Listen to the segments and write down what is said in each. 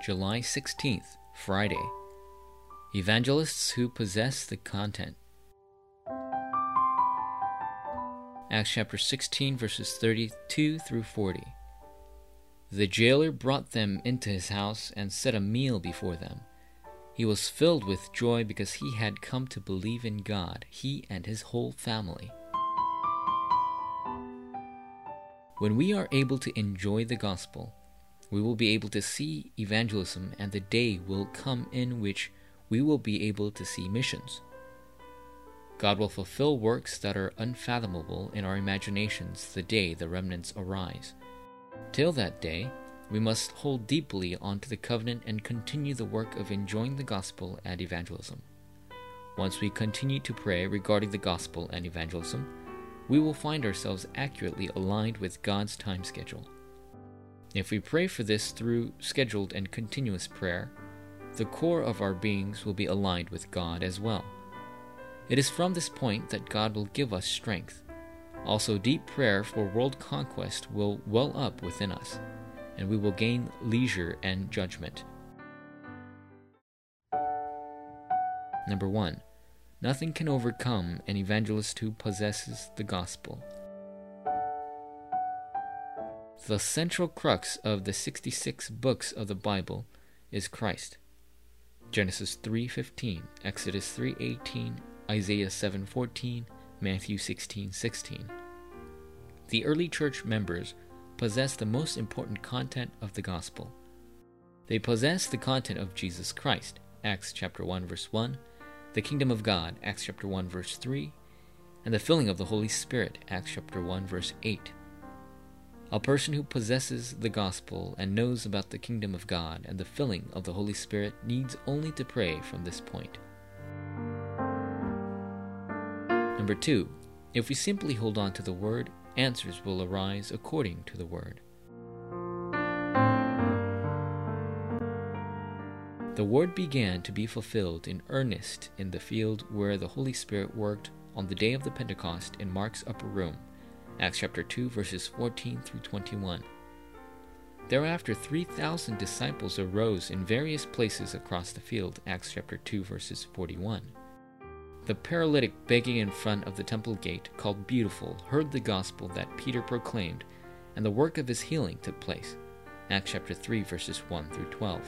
July 16th, Friday. Evangelists who possess the content. Acts chapter 16, verses 32 through 40. The jailer brought them into his house and set a meal before them. He was filled with joy because he had come to believe in God, he and his whole family. When we are able to enjoy the gospel, we will be able to see evangelism, and the day will come in which we will be able to see missions. God will fulfill works that are unfathomable in our imaginations the day the remnants arise. Till that day, we must hold deeply onto the covenant and continue the work of enjoying the gospel and evangelism. Once we continue to pray regarding the gospel and evangelism, we will find ourselves accurately aligned with God's time schedule. If we pray for this through scheduled and continuous prayer, the core of our beings will be aligned with God as well. It is from this point that God will give us strength. Also, deep prayer for world conquest will well up within us, and we will gain leisure and judgment. Number 1. Nothing can overcome an evangelist who possesses the gospel. The central crux of the 66 books of the Bible is Christ. Genesis 3:15, Exodus 3:18, Isaiah 7:14, Matthew 16:16. The early church members possess the most important content of the gospel. They possess the content of Jesus Christ, Acts chapter 1 verse 1, the kingdom of God, Acts chapter 1 verse 3, and the filling of the Holy Spirit, Acts chapter 1 verse 8. A person who possesses the gospel and knows about the kingdom of God and the filling of the Holy Spirit needs only to pray from this point. Number two, if we simply hold on to the word, answers will arise according to the word. The word began to be fulfilled in earnest in the field where the Holy Spirit worked on the day of the Pentecost in Mark's upper room Acts chapter 2 verses 14 through 21. Thereafter 3,000 disciples arose in various places across the field. Acts chapter 2 verses 41. The paralytic begging in front of the temple gate, called Beautiful, heard the gospel that Peter proclaimed, and the work of his healing took place. Acts chapter 3 verses 1 through 12.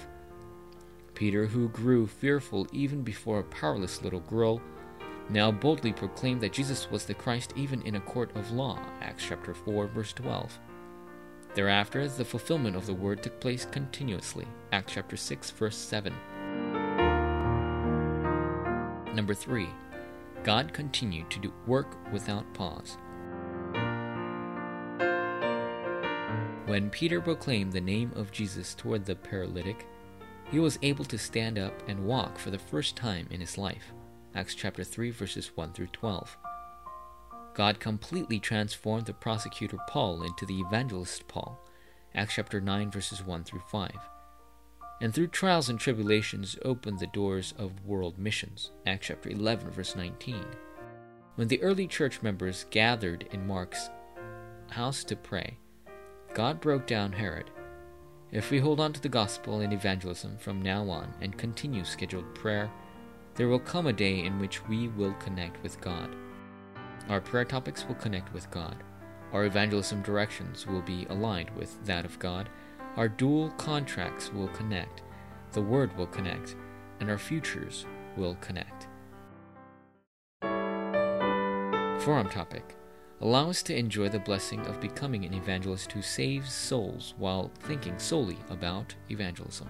Peter, who grew fearful even before a powerless little girl, now boldly proclaimed that Jesus was the Christ even in a court of law. Acts chapter 4 verse 12. Thereafter, the fulfillment of the word took place continuously. Acts chapter 6 verse 7. Number 3. God continued to do work without pause. When Peter proclaimed the name of Jesus toward the paralytic, he was able to stand up and walk for the first time in his life. Acts chapter 3 verses 1 through 12. God completely transformed the prosecutor Paul into the evangelist Paul. Acts chapter 9 verses 1 through 5. And through trials and tribulations opened the doors of world missions. Acts chapter 11 verse 19. When the early church members gathered in Mark's house to pray, God broke down Herod. If we hold on to the gospel and evangelism from now on and continue scheduled prayer, there will come a day in which we will connect with God. Our prayer topics will connect with God. Our evangelism directions will be aligned with that of God. Our dual contracts will connect. The Word will connect. And our futures will connect. Forum topic Allow us to enjoy the blessing of becoming an evangelist who saves souls while thinking solely about evangelism.